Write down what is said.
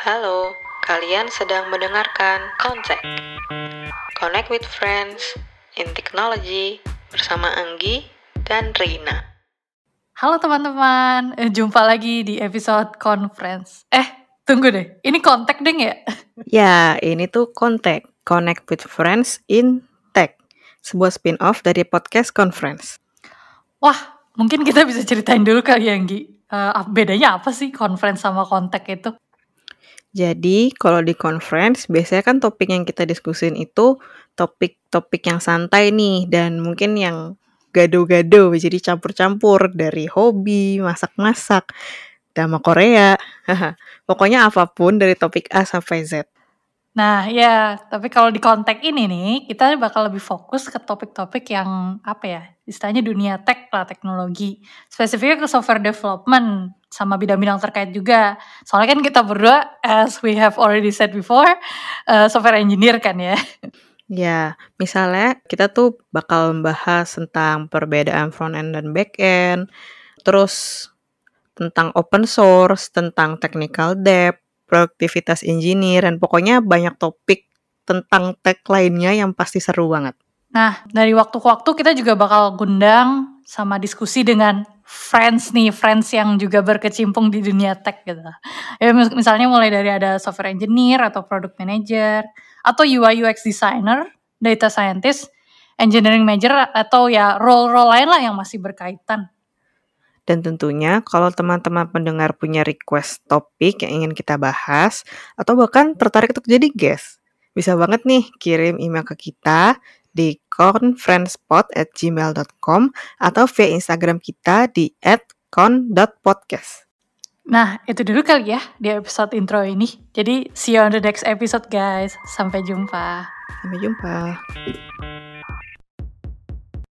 Halo, kalian sedang mendengarkan Contact. Connect with friends in technology bersama Anggi dan Rina. Halo teman-teman, eh, jumpa lagi di episode conference. Eh, tunggu deh, ini kontak deng ya? Ya, ini tuh Contact, Connect with friends in tech. Sebuah spin-off dari podcast conference. Wah, mungkin kita bisa ceritain dulu kali ya, Anggi. Eh, bedanya apa sih conference sama kontak itu? Jadi, kalau di conference, biasanya kan topik yang kita diskusin itu topik-topik yang santai nih, dan mungkin yang gado-gado, jadi campur-campur dari hobi, masak-masak, drama Korea, pokoknya apa pun dari topik A sampai Z. Nah, ya, tapi kalau di kontak ini nih, kita bakal lebih fokus ke topik-topik yang apa ya, istilahnya dunia tech lah, teknologi. Spesifiknya ke software development sama bidang-bidang terkait juga. Soalnya kan kita berdua, as we have already said before, uh, software engineer kan ya. Ya, misalnya kita tuh bakal membahas tentang perbedaan front end dan back end, terus tentang open source, tentang technical debt, produktivitas engineer, dan pokoknya banyak topik tentang tech lainnya yang pasti seru banget. Nah, dari waktu ke waktu kita juga bakal gundang sama diskusi dengan friends nih, friends yang juga berkecimpung di dunia tech gitu. Ya misalnya mulai dari ada software engineer atau product manager, atau UI UX designer, data scientist, engineering manager, atau ya role-role lain lah yang masih berkaitan. Dan tentunya kalau teman-teman pendengar punya request topik yang ingin kita bahas atau bahkan tertarik untuk jadi guest, bisa banget nih kirim email ke kita di conferencepod@gmail.com atau via Instagram kita di @con.podcast. Nah, itu dulu kali ya di episode intro ini. Jadi, see you on the next episode guys. Sampai jumpa. Sampai jumpa.